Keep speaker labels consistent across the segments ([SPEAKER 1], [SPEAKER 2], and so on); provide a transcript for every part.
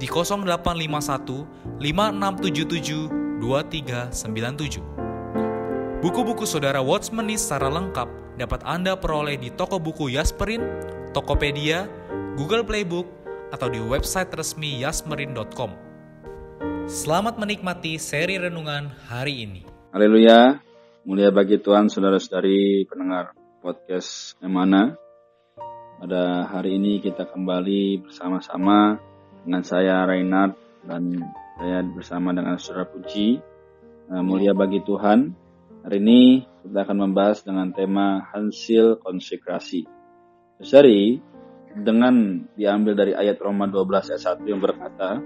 [SPEAKER 1] di 0851 5677 2397. Buku-buku saudara Watchmeni secara lengkap dapat Anda peroleh di toko buku Yasmerin, Tokopedia, Google Playbook, atau di website resmi yasmerin.com. Selamat menikmati seri renungan hari ini.
[SPEAKER 2] Haleluya, mulia bagi Tuhan saudara-saudari pendengar podcast Emana. Pada hari ini kita kembali bersama-sama dengan saya Reinhard dan saya bersama dengan Saudara Puji. Nah, mulia bagi Tuhan. Hari ini kita akan membahas dengan tema hasil konsekrasi. Saudari, dengan diambil dari ayat Roma 12 ayat 1 yang berkata,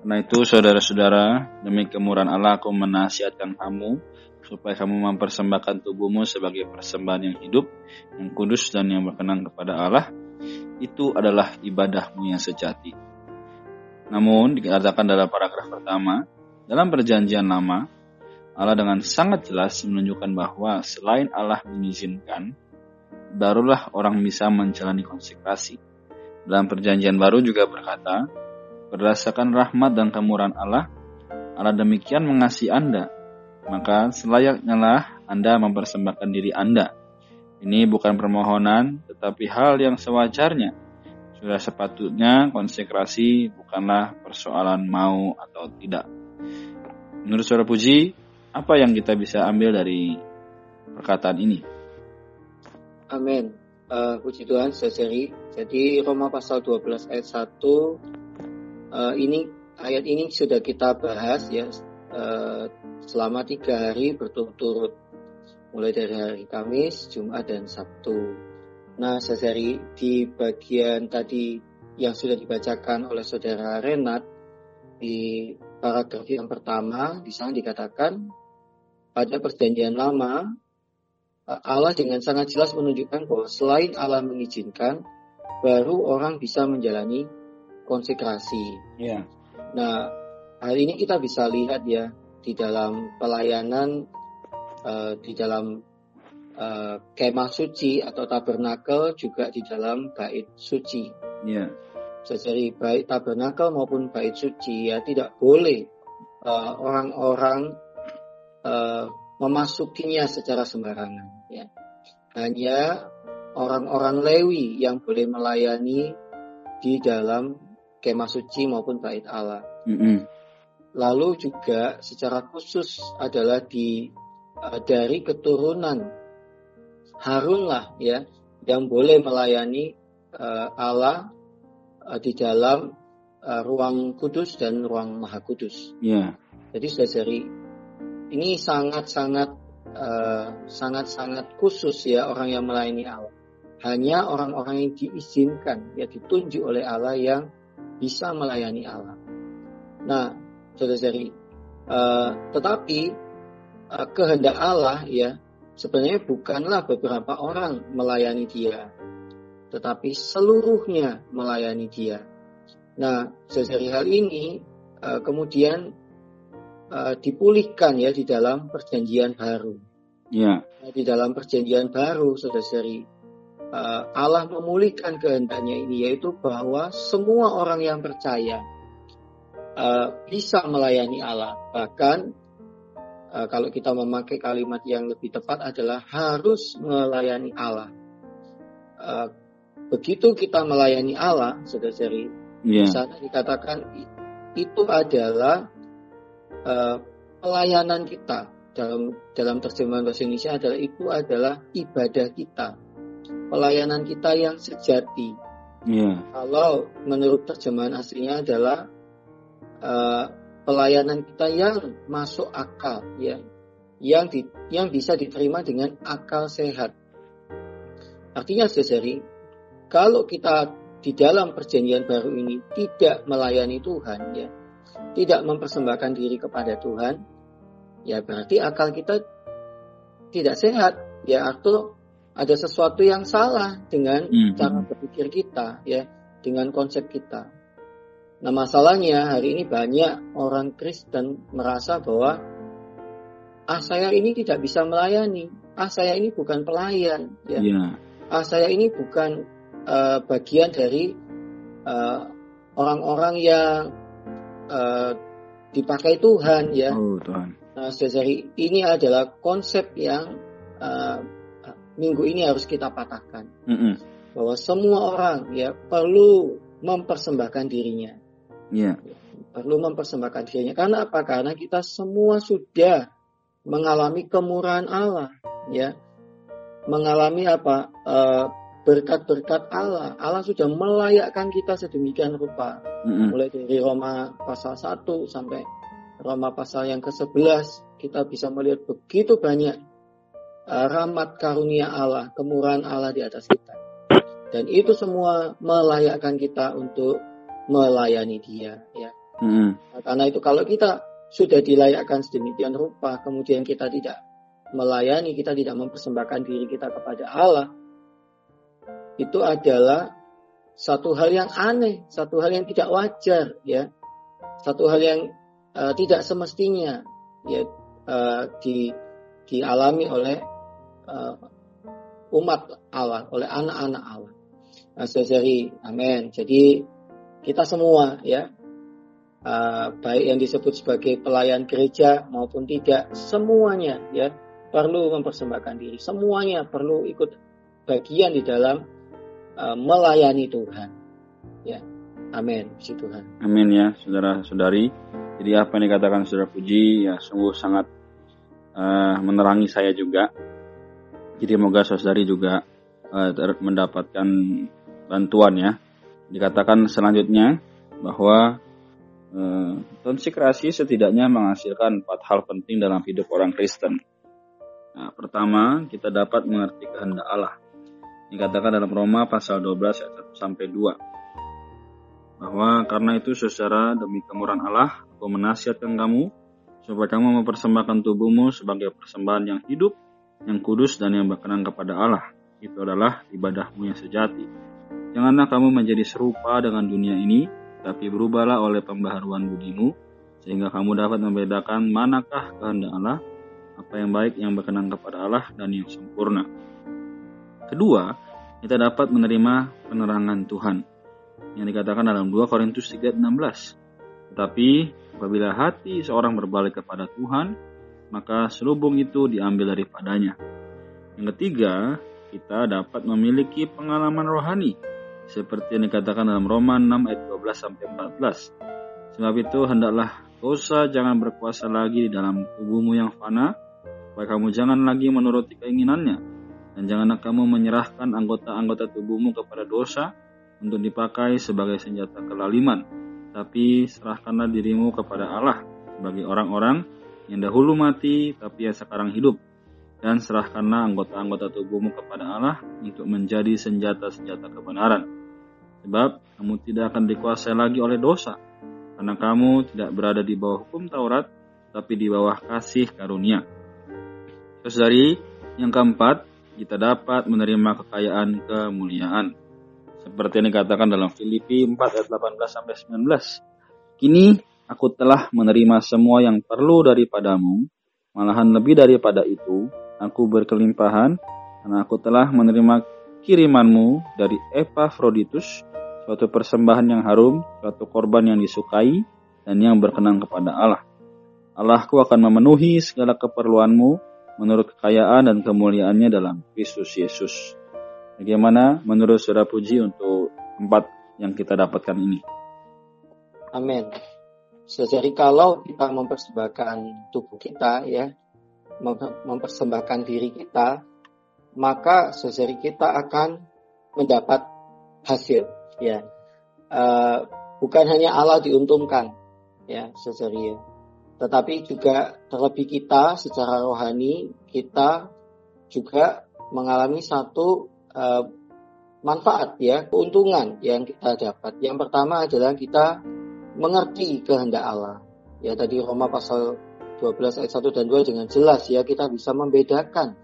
[SPEAKER 2] Karena itu saudara-saudara, demi kemurahan Allah aku menasihatkan kamu supaya kamu mempersembahkan tubuhmu sebagai persembahan yang hidup, yang kudus dan yang berkenan kepada Allah, itu adalah ibadahmu yang sejati. Namun dikatakan dalam paragraf pertama, dalam perjanjian lama, Allah dengan sangat jelas menunjukkan bahwa selain Allah mengizinkan, barulah orang bisa menjalani konsekrasi. Dalam perjanjian baru juga berkata, berdasarkan rahmat dan kemurahan Allah, Allah demikian mengasihi Anda maka selayaknya lah Anda mempersembahkan diri Anda. Ini bukan permohonan, tetapi hal yang sewajarnya. Sudah sepatutnya konsekrasi bukanlah persoalan mau atau tidak. Menurut Saudara Puji, apa yang kita bisa ambil dari perkataan ini?
[SPEAKER 3] Amin. Uh, puji Tuhan, saudari. Jadi Roma pasal 12 ayat 1 uh, ini ayat ini sudah kita bahas ya uh, selama tiga hari berturut-turut, mulai dari hari Kamis, Jumat, dan Sabtu. Nah, sehari di bagian tadi yang sudah dibacakan oleh saudara Renat di paragraf yang pertama, di sana dikatakan pada perjanjian lama Allah dengan sangat jelas menunjukkan bahwa selain Allah mengizinkan, baru orang bisa menjalani konsekrasi.
[SPEAKER 2] Yeah.
[SPEAKER 3] Nah, hari ini kita bisa lihat ya di dalam pelayanan uh, di dalam uh, kemah suci atau tabernakel juga di dalam bait suci.
[SPEAKER 2] Yeah.
[SPEAKER 3] Jadi baik tabernakel maupun bait suci ya tidak boleh orang-orang uh, uh, memasukinya secara sembarangan. Ya. Hanya orang-orang Lewi yang boleh melayani di dalam kemah suci maupun bait Allah.
[SPEAKER 2] Mm -hmm.
[SPEAKER 3] Lalu juga secara khusus adalah di uh, dari keturunan Harunlah ya yang boleh melayani uh, Allah uh, di dalam uh, ruang kudus dan ruang maha kudus.
[SPEAKER 2] Yeah.
[SPEAKER 3] Jadi saudari ini sangat-sangat sangat-sangat khusus ya orang yang melayani Allah. Hanya orang-orang yang diizinkan ya ditunjuk oleh Allah yang bisa melayani Allah. Nah, saudara-saudari. Uh, tetapi uh, kehendak Allah ya sebenarnya bukanlah beberapa orang melayani Dia, tetapi seluruhnya melayani Dia. Nah, dari hal ini uh, kemudian uh, dipulihkan ya di dalam perjanjian baru.
[SPEAKER 2] Ya.
[SPEAKER 3] Nah, di dalam perjanjian baru, saudara-saudari, uh, Allah memulihkan kehendaknya ini yaitu bahwa semua orang yang percaya bisa melayani Allah. Bahkan uh, kalau kita memakai kalimat yang lebih tepat adalah harus melayani Allah. Uh, begitu kita melayani Allah, saudara-saudari,
[SPEAKER 2] yeah.
[SPEAKER 3] di sana dikatakan itu adalah uh, pelayanan kita dalam dalam terjemahan bahasa Indonesia adalah itu adalah ibadah kita, pelayanan kita yang sejati. Yeah. Kalau menurut terjemahan aslinya adalah uh, pelayanan kita yang masuk akal, ya, yang di, yang bisa diterima dengan akal sehat. Artinya, saudari, kalau kita di dalam perjanjian baru ini tidak melayani Tuhan, ya, tidak mempersembahkan diri kepada Tuhan, ya berarti akal kita tidak sehat, ya atau ada sesuatu yang salah dengan mm -hmm. cara berpikir kita, ya, dengan konsep kita. Nah masalahnya hari ini banyak orang Kristen merasa bahwa ah saya ini tidak bisa melayani, ah saya ini bukan pelayan, ya. Yeah ah saya ini bukan uh, bagian dari eh, orang-orang uh, yang uh, dipakai Tuhan ya. Oh, Tuhan. Nah, jadi ini adalah konsep yang uh, minggu ini harus kita patahkan. Mm -mm. Bahwa semua orang ya perlu mempersembahkan dirinya. Yeah. Perlu mempersembahkan dirinya. Karena apa? Karena kita semua sudah mengalami kemurahan Allah, ya mengalami apa eh, berkat-berkat Allah. Allah sudah melayakkan kita sedemikian rupa. Mm-hmm. Mulai dari Roma pasal 1 sampai Roma pasal yang ke-11 kita bisa melihat begitu banyak uh, rahmat karunia Allah, kemurahan Allah di atas kita. Dan itu semua melayakkan kita untuk melayani Dia, ya. Nah, karena itu kalau kita sudah dilayakkan sedemikian rupa, kemudian kita tidak melayani, kita tidak mempersembahkan diri kita kepada Allah, itu adalah satu hal yang aneh, satu hal yang tidak wajar, ya, satu hal yang uh, tidak semestinya, ya, uh, di dialami oleh uh, umat Allah, oleh anak-anak Allah. Nah, saudari, amin. Jadi kita semua, ya, uh, baik yang disebut sebagai pelayan gereja maupun tidak, semuanya, ya, perlu mempersembahkan diri. Semuanya perlu ikut bagian di dalam uh, melayani Tuhan. Ya, amin. Puji Tuhan.
[SPEAKER 2] Amin ya, saudara-saudari. Jadi apa yang dikatakan saudara Puji ya sungguh sangat uh, menerangi saya juga. Jadi semoga saudari juga uh, mendapatkan bantuan ya. Dikatakan selanjutnya bahwa konsekrasi setidaknya menghasilkan empat hal penting dalam hidup orang Kristen. Nah, pertama, kita dapat mengerti kehendak Allah. Dikatakan dalam Roma pasal 12 ayat 1 sampai 2. Bahwa karena itu secara demi kemurahan Allah, aku menasihatkan kamu supaya kamu mempersembahkan tubuhmu sebagai persembahan yang hidup, yang kudus dan yang berkenan kepada Allah. Itu adalah ibadahmu yang sejati. Janganlah kamu menjadi serupa dengan dunia ini, tapi berubahlah oleh pembaharuan budimu, sehingga kamu dapat membedakan manakah kehendak Allah, apa yang baik yang berkenan kepada Allah dan yang sempurna. Kedua, kita dapat menerima penerangan Tuhan yang dikatakan dalam 2 Korintus 3:16. Tetapi apabila hati seorang berbalik kepada Tuhan, maka selubung itu diambil daripadanya. Yang ketiga, kita dapat memiliki pengalaman rohani seperti yang dikatakan dalam Roma 6 ayat 12 sampai 14. Sebab itu hendaklah dosa jangan berkuasa lagi di dalam tubuhmu yang fana, supaya kamu jangan lagi menuruti keinginannya, dan janganlah kamu menyerahkan anggota-anggota tubuhmu kepada dosa untuk dipakai sebagai senjata kelaliman, tapi serahkanlah dirimu kepada Allah sebagai orang-orang yang dahulu mati tapi yang sekarang hidup, dan serahkanlah anggota-anggota tubuhmu kepada Allah untuk menjadi senjata-senjata kebenaran. Sebab kamu tidak akan dikuasai lagi oleh dosa, karena kamu tidak berada di bawah hukum Taurat, tapi di bawah kasih karunia. Terus dari yang keempat, kita dapat menerima kekayaan kemuliaan. Seperti yang dikatakan dalam Filipi 4 ayat 18 sampai 19. Kini aku telah menerima semua yang perlu daripadamu, malahan lebih daripada itu, aku berkelimpahan karena aku telah menerima kirimanmu dari Epafroditus, suatu persembahan yang harum, suatu korban yang disukai, dan yang berkenan kepada Allah. Allahku akan memenuhi segala keperluanmu menurut kekayaan dan kemuliaannya dalam Kristus Yesus. Bagaimana menurut saudara puji untuk empat yang kita dapatkan ini?
[SPEAKER 3] Amin. Jadi kalau kita mempersembahkan tubuh kita ya, mempersembahkan diri kita, maka saudari kita akan mendapat hasil ya. Uh, bukan hanya Allah diuntungkan ya ya. Tetapi juga terlebih kita secara rohani kita juga mengalami satu uh, manfaat ya, keuntungan yang kita dapat. Yang pertama adalah kita mengerti kehendak Allah. Ya tadi Roma pasal 12 ayat 1 dan 2 dengan jelas ya kita bisa membedakan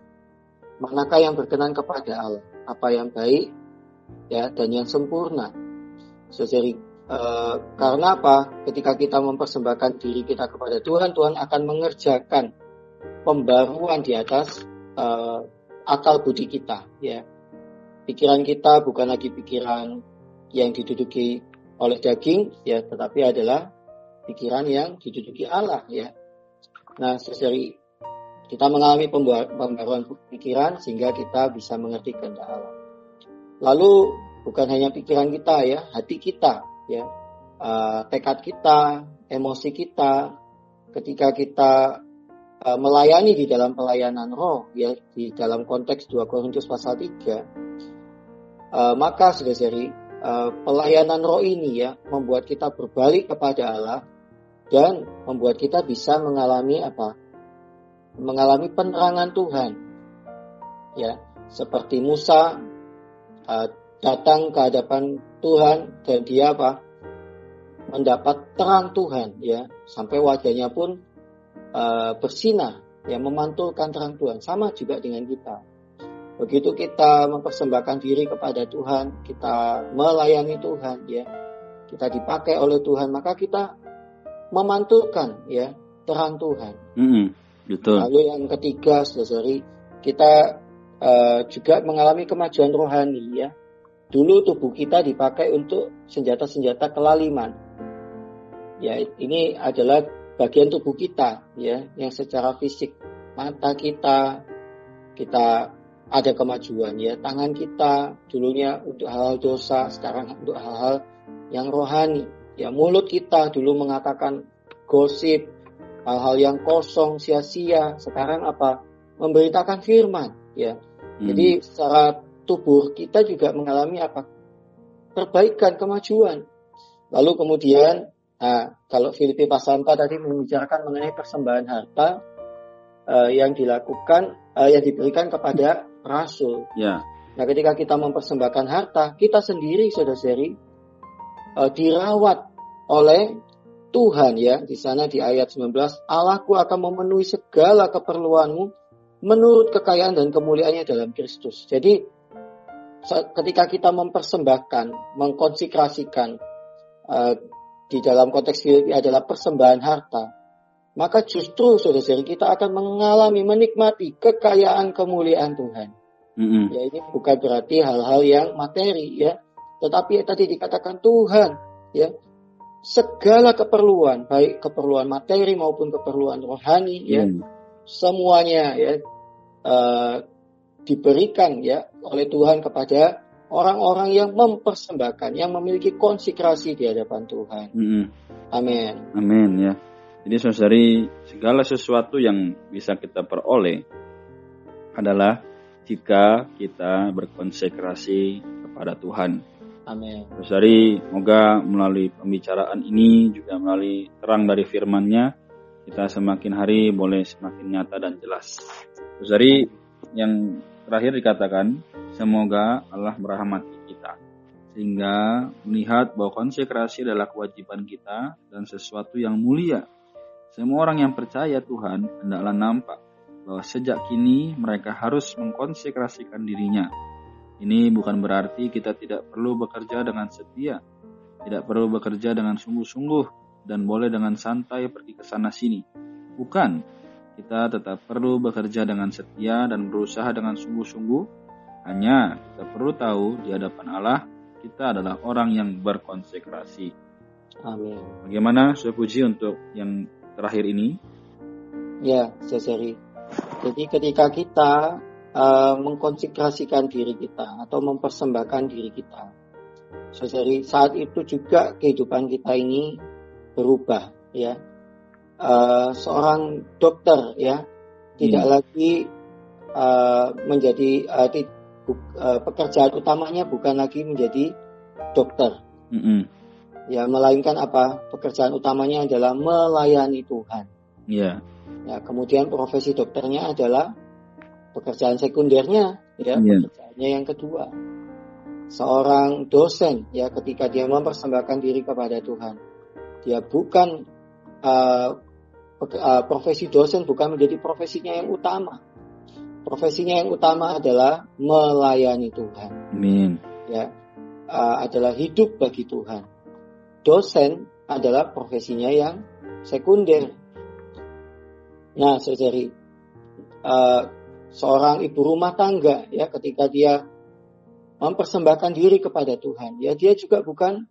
[SPEAKER 3] manakah yang berkenan kepada Allah, apa yang baik ya dan yang sempurna. Jadi eh, karena apa? Ketika kita mempersembahkan diri kita kepada Tuhan, Tuhan akan mengerjakan pembaruan di atas eh, akal budi kita ya. Pikiran kita bukan lagi pikiran yang diduduki oleh daging ya, tetapi adalah pikiran yang diduduki Allah ya. Nah, dari kita mengalami pembaruan pikiran sehingga kita bisa mengerti kehendak Allah. Lalu bukan hanya pikiran kita ya, hati kita ya, uh, tekad kita, emosi kita, ketika kita uh, melayani di dalam pelayanan roh ya di dalam konteks 2 Korintus pasal 3 uh, eh, maka sudah dari uh, pelayanan roh ini ya membuat kita berbalik kepada Allah dan membuat kita bisa mengalami apa? Mengalami penerangan Tuhan. Ya, seperti Musa uh, datang ke hadapan Tuhan dan dia apa? mendapat terang Tuhan ya, sampai wajahnya pun uh, bersinar ya memantulkan terang Tuhan. Sama juga dengan kita. Begitu kita mempersembahkan diri kepada Tuhan, kita melayani Tuhan ya, kita dipakai oleh Tuhan, maka kita memantulkan ya terang Tuhan.
[SPEAKER 2] Mm -hmm. Betul.
[SPEAKER 3] Lalu yang ketiga, saudari, kita uh, juga mengalami kemajuan rohani ya. Dulu tubuh kita dipakai untuk senjata-senjata kelaliman. Ya, ini adalah bagian tubuh kita ya yang secara fisik mata kita kita ada kemajuan ya tangan kita dulunya untuk hal-hal dosa sekarang untuk hal-hal yang rohani Ya mulut kita dulu mengatakan gosip, hal-hal yang kosong, sia-sia. Sekarang apa? Memberitakan firman. Ya. Hmm. Jadi secara tubuh kita juga mengalami apa? Perbaikan, kemajuan. Lalu kemudian, nah, kalau Filipi pasal 4 tadi membicarakan mengenai persembahan harta uh, yang dilakukan, uh, yang diberikan kepada rasul.
[SPEAKER 2] Ya.
[SPEAKER 3] Nah, ketika kita mempersembahkan harta, kita sendiri, saudara-saudari, uh, dirawat oleh Tuhan ya di sana di ayat 19 Allahku akan memenuhi segala keperluanmu menurut kekayaan dan kemuliaannya dalam Kristus. Jadi ketika kita mempersembahkan, mengkonsekrasikan uh, di dalam konteks Filipi adalah persembahan harta, maka justru saudara-saudari kita akan mengalami menikmati kekayaan kemuliaan Tuhan. Mm-hmm. Ya ini bukan berarti hal-hal yang materi ya, tetapi tadi dikatakan Tuhan, ya, segala keperluan, baik keperluan materi maupun keperluan rohani, ya, hmm. semuanya ya uh, diberikan ya oleh Tuhan kepada orang-orang yang mempersembahkan, yang memiliki konsekrasi di hadapan Tuhan. Hmm. Amin.
[SPEAKER 2] Amin ya. Jadi saudari segala sesuatu yang bisa kita peroleh adalah jika kita berkonsekrasi kepada Tuhan.
[SPEAKER 3] Amin.
[SPEAKER 2] Terus dari semoga melalui pembicaraan ini juga melalui terang dari firman-Nya kita semakin hari boleh semakin nyata dan jelas. Terus yang terakhir dikatakan semoga Allah merahmati kita sehingga melihat bahwa konsekrasi adalah kewajiban kita dan sesuatu yang mulia. Semua orang yang percaya Tuhan hendaklah nampak bahwa sejak kini mereka harus mengkonsekrasikan dirinya ini bukan berarti kita tidak perlu bekerja dengan setia, tidak perlu bekerja dengan sungguh-sungguh, dan boleh dengan santai pergi ke sana sini. Bukan, kita tetap perlu bekerja dengan setia dan berusaha dengan sungguh-sungguh. Hanya kita perlu tahu di hadapan Allah kita adalah orang yang berkonsekrasi.
[SPEAKER 3] Amin.
[SPEAKER 2] Bagaimana saya puji untuk yang terakhir ini?
[SPEAKER 3] Ya, saya Jadi ketika kita uh, mengkonsekrasikan diri kita atau mempersembahkan diri kita. So, jadi saat itu juga kehidupan kita ini berubah ya uh, seorang dokter ya tidak hmm. lagi uh, menjadi uh, di, uh, pekerjaan utamanya bukan lagi menjadi dokter hmm. ya melainkan apa pekerjaan utamanya adalah melayani Tuhan
[SPEAKER 2] yeah.
[SPEAKER 3] ya kemudian profesi dokternya adalah pekerjaan sekundernya ya yeah. pekerjaannya yang kedua seorang dosen ya ketika dia mempersembahkan diri kepada Tuhan dia bukan uh, uh, profesi dosen bukan menjadi profesinya yang utama. Profesinya yang utama adalah melayani Tuhan.
[SPEAKER 2] Amin.
[SPEAKER 3] Ya, uh, adalah hidup bagi Tuhan. Dosen adalah profesinya yang sekunder. Nah, saudari, uh, seorang ibu rumah tangga ya ketika dia mempersembahkan diri kepada Tuhan, ya dia juga bukan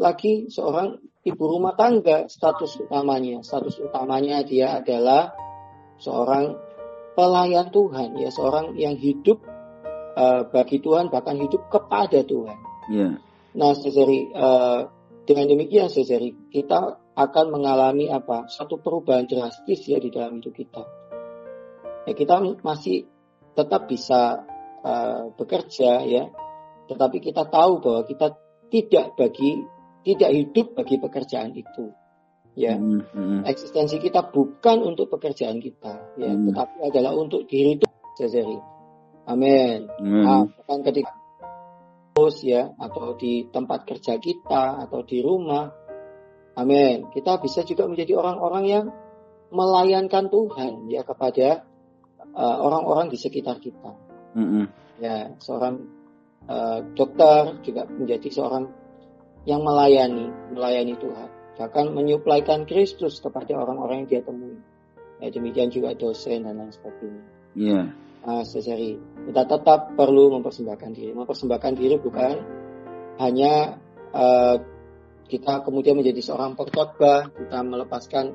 [SPEAKER 3] lagi seorang ibu rumah tangga status utamanya. Status utamanya dia adalah seorang pelayan Tuhan, ya seorang yang hidup uh, bagi Tuhan bahkan hidup kepada Tuhan.
[SPEAKER 2] Yeah.
[SPEAKER 3] Nah, saudari uh, dengan demikian saudari kita akan mengalami apa? Satu perubahan drastis ya di dalam hidup kita. Ya, kita masih tetap bisa uh, bekerja ya, tetapi kita tahu bahwa kita tidak bagi tidak hidup bagi pekerjaan itu. Ya, mm -hmm. eksistensi kita bukan untuk pekerjaan kita, ya, mm. tetapi adalah untuk diri itu sendiri. Amin. Mm. Nah, bukan ketika terus ya, atau di tempat kerja kita, atau di rumah. Amin. Kita bisa juga menjadi orang-orang yang melayankan Tuhan ya kepada uh, orang-orang di sekitar kita.
[SPEAKER 2] Mm -hmm.
[SPEAKER 3] Ya, seorang uh, dokter juga menjadi seorang yang melayani, melayani Tuhan. Bahkan menyuplaikan Kristus kepada orang-orang yang dia temui. Ya, demikian juga dosen dan lain sebagainya.
[SPEAKER 2] Iya. Yeah.
[SPEAKER 3] Nah, seseri, kita tetap perlu mempersembahkan diri. Mempersembahkan diri bukan hanya uh, kita kemudian menjadi seorang pengkhotbah, kita melepaskan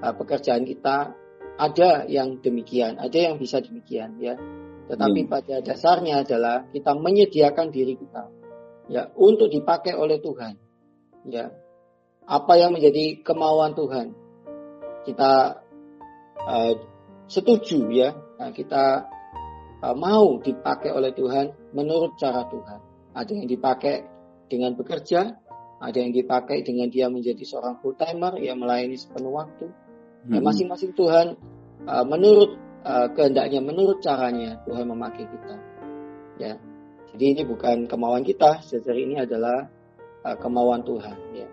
[SPEAKER 3] uh, pekerjaan kita. Ada yang demikian, ada yang bisa demikian, ya. Tetapi yeah. pada dasarnya adalah kita menyediakan diri kita ya untuk dipakai oleh Tuhan. Ya. Apa yang menjadi kemauan Tuhan? Kita uh, setuju ya. Nah, kita uh, mau dipakai oleh Tuhan menurut cara Tuhan. Ada yang dipakai dengan bekerja, ada yang dipakai dengan dia menjadi seorang full timer yang melayani sepenuh waktu. Ya, masing-masing Tuhan uh, menurut uh, kehendaknya, menurut caranya Tuhan memakai kita. Ya, jadi ini bukan kemauan kita, saudari ini adalah uh, kemauan Tuhan. Ya.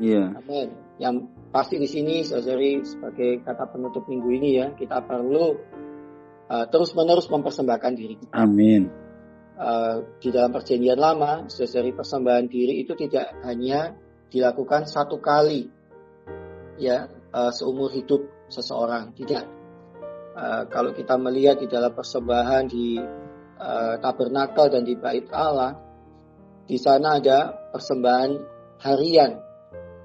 [SPEAKER 2] Yeah.
[SPEAKER 3] Amin. Yang pasti di sini, saudari sebagai kata penutup minggu ini ya, kita perlu uh, terus menerus mempersembahkan diri kita.
[SPEAKER 2] Amin.
[SPEAKER 3] Uh, di dalam perjanjian lama, saudari persembahan diri itu tidak hanya dilakukan satu kali, ya uh, seumur hidup seseorang, tidak. Uh, kalau kita melihat di dalam persembahan di uh, tabernakel dan di bait Allah, di sana ada persembahan harian.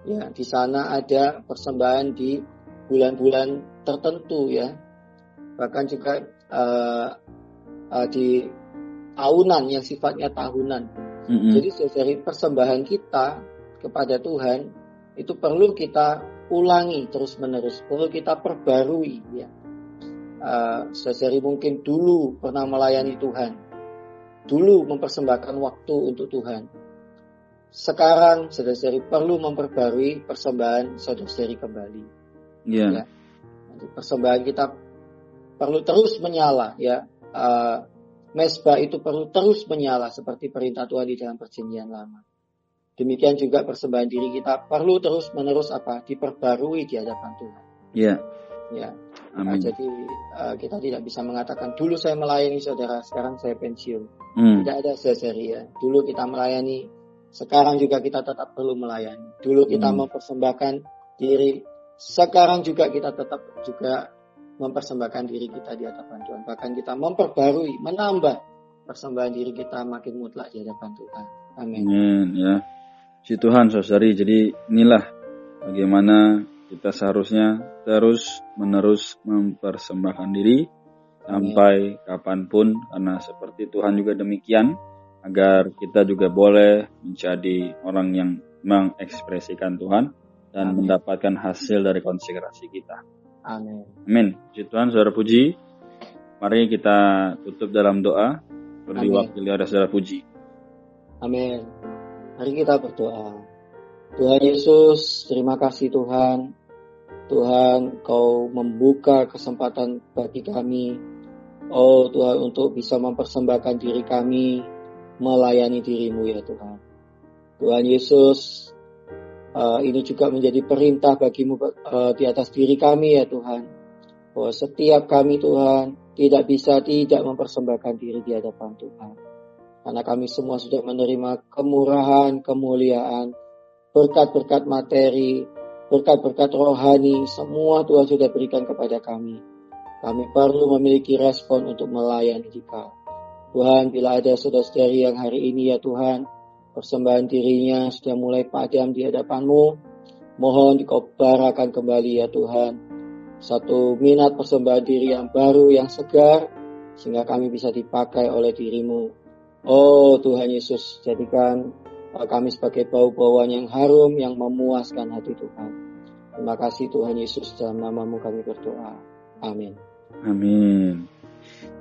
[SPEAKER 3] Ya, di sana ada persembahan di bulan-bulan tertentu ya. Bahkan juga uh, uh, di tahunan yang sifatnya tahunan. Mm-hmm. Jadi dari persembahan kita kepada Tuhan itu perlu kita ulangi terus menerus, perlu kita perbarui ya uh, seseri mungkin dulu pernah melayani Tuhan, dulu mempersembahkan waktu untuk Tuhan. Sekarang saudara-saudari perlu memperbarui persembahan saudara-saudari kembali.
[SPEAKER 2] Yeah. Ya.
[SPEAKER 3] Persembahan kita perlu terus menyala ya. Uh, mesbah itu perlu terus menyala seperti perintah Tuhan di dalam perjanjian lama. Demikian juga persembahan diri kita perlu terus menerus apa? Diperbarui di hadapan Tuhan.
[SPEAKER 2] Iya.
[SPEAKER 3] Yeah. Ya. Amin. Uh, jadi uh, kita tidak bisa mengatakan dulu saya melayani saudara, sekarang saya pensiun. Hmm. Tidak ada seri ya. Dulu kita melayani, sekarang juga kita tetap perlu melayani. Dulu kita hmm. mempersembahkan diri, sekarang juga kita tetap juga mempersembahkan diri kita di hadapan Tuhan. Bahkan kita memperbarui, menambah persembahan diri kita makin mutlak di hadapan Tuhan. Amin.
[SPEAKER 2] Amin ya. Si Tuhan saudari, jadi inilah bagaimana kita seharusnya terus menerus mempersembahkan diri sampai kapan pun karena seperti Tuhan juga demikian agar kita juga boleh menjadi orang yang mengekspresikan Tuhan dan
[SPEAKER 3] Amin.
[SPEAKER 2] mendapatkan hasil dari konsekrasi kita.
[SPEAKER 3] Amin.
[SPEAKER 2] Amin. Puji Tuhan, saudara puji. Mari kita tutup dalam doa. Wakil ada saudara puji.
[SPEAKER 3] Amin. Mari kita berdoa. Tuhan Yesus, terima kasih Tuhan. Tuhan, Kau membuka kesempatan bagi kami. Oh Tuhan, untuk bisa mempersembahkan diri kami melayani dirimu ya Tuhan. Tuhan Yesus, eh, ini juga menjadi perintah bagimu eh, di atas diri kami ya Tuhan. Bahwa setiap kami Tuhan tidak bisa tidak mempersembahkan diri di hadapan Tuhan. Karena kami semua sudah menerima kemurahan, kemuliaan, berkat-berkat materi, berkat-berkat rohani, semua Tuhan sudah berikan kepada kami. Kami perlu memiliki respon untuk melayani Dikau. Tuhan, bila ada saudara-saudari yang hari ini ya Tuhan, persembahan dirinya sudah mulai padam di hadapan-Mu, mohon Dikau barakan kembali ya Tuhan. Satu minat persembahan diri yang baru, yang segar, sehingga kami bisa dipakai oleh dirimu. Oh Tuhan Yesus, jadikan uh, kami sebagai bau-bauan yang harum yang memuaskan hati Tuhan. Terima kasih Tuhan Yesus dalam namamu kami berdoa. Amin.
[SPEAKER 2] Amin.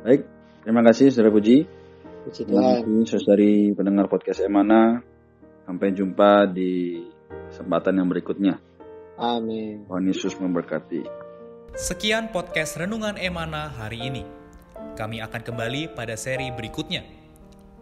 [SPEAKER 2] Baik, terima kasih saudara puji.
[SPEAKER 3] Puji
[SPEAKER 2] Terima
[SPEAKER 3] Tuhan.
[SPEAKER 2] kasih saudari pendengar podcast Emana. Sampai jumpa di kesempatan yang berikutnya.
[SPEAKER 3] Amin.
[SPEAKER 2] Tuhan Yesus memberkati.
[SPEAKER 1] Sekian podcast Renungan Emana hari ini. Kami akan kembali pada seri berikutnya.